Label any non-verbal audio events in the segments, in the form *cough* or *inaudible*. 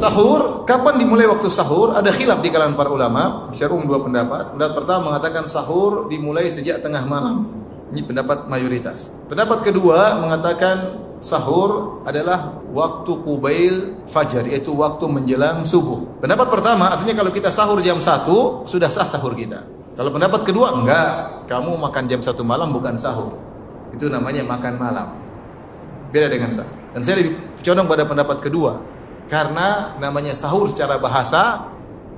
Sahur, kapan dimulai waktu sahur? Ada khilaf di kalangan para ulama. Syarung dua pendapat. Pendapat pertama mengatakan sahur dimulai sejak tengah malam. Ini pendapat mayoritas. Pendapat kedua mengatakan sahur adalah waktu kubail fajar, yaitu waktu menjelang subuh. Pendapat pertama artinya kalau kita sahur jam 1, sudah sah sahur kita. Kalau pendapat kedua, enggak. Kamu makan jam 1 malam bukan sahur. Itu namanya makan malam. Beda dengan sahur. Dan saya lebih condong pada pendapat kedua karena namanya sahur secara bahasa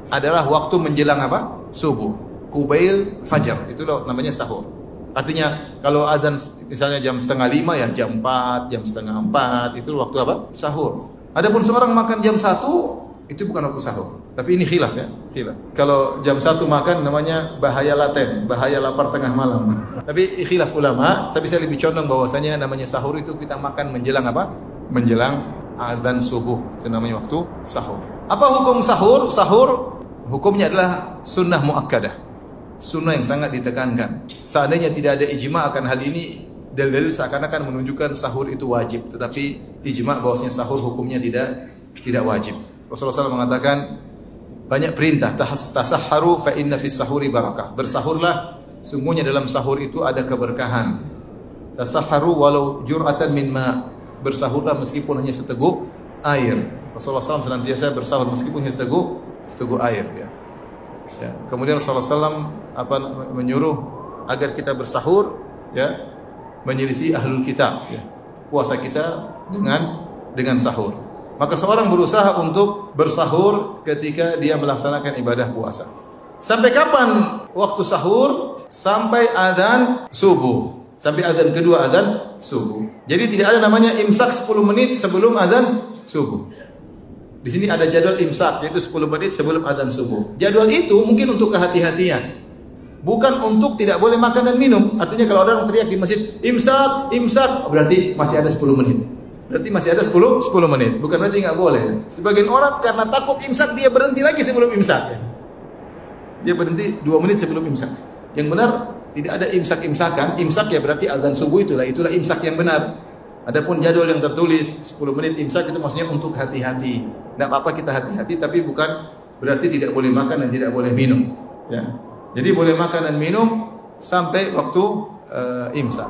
adalah waktu menjelang apa? Subuh. Kubail fajar. Itu loh namanya sahur. Artinya kalau azan misalnya jam setengah lima ya jam empat, jam setengah empat itu waktu apa? Sahur. Adapun seorang makan jam satu itu bukan waktu sahur. Tapi ini khilaf ya, khilaf. Kalau jam satu makan namanya bahaya laten, bahaya lapar tengah malam. *laughs* tapi khilaf ulama, tapi saya lebih condong bahwasanya namanya sahur itu kita makan menjelang apa? Menjelang azan subuh itu namanya waktu sahur. Apa hukum sahur? Sahur hukumnya adalah sunnah muakkadah. Sunnah yang sangat ditekankan. Seandainya tidak ada ijma akan hal ini, dalil seakan-akan menunjukkan sahur itu wajib, tetapi ijma bahwasanya sahur hukumnya tidak tidak wajib. Rasulullah SAW mengatakan banyak perintah tasahharu fa inna fis sahuri barakah. Bersahurlah sungguhnya dalam sahur itu ada keberkahan. Tasahharu walau jur'atan min ma bersahurlah meskipun hanya seteguk air. Rasulullah SAW senantiasa bersahur meskipun hanya seteguk seteguk air. Ya. ya. Kemudian Rasulullah SAW apa menyuruh agar kita bersahur, ya, menyelisih ahlul kitab. Ya. Puasa kita dengan dengan sahur. Maka seorang berusaha untuk bersahur ketika dia melaksanakan ibadah puasa. Sampai kapan waktu sahur? Sampai adzan subuh. Sampai adzan kedua adzan subuh. Jadi tidak ada namanya imsak 10 menit sebelum adzan subuh. Di sini ada jadwal imsak yaitu 10 menit sebelum adzan subuh. Jadwal itu mungkin untuk kehati-hatian. Bukan untuk tidak boleh makan dan minum. Artinya kalau orang teriak di masjid, imsak, imsak, berarti masih ada 10 menit. Berarti masih ada 10 10 menit. Bukan berarti nggak boleh. Sebagian orang karena takut imsak dia berhenti lagi sebelum imsak. Dia berhenti 2 menit sebelum imsak. Yang benar tidak ada imsak-imsakan. Imsak ya berarti azan subuh itulah. Itulah imsak yang benar. Adapun jadwal yang tertulis 10 menit imsak itu maksudnya untuk hati-hati. Tidak apa-apa kita hati-hati tapi bukan berarti tidak boleh makan dan tidak boleh minum. Ya. Jadi boleh makan dan minum sampai waktu uh, imsak.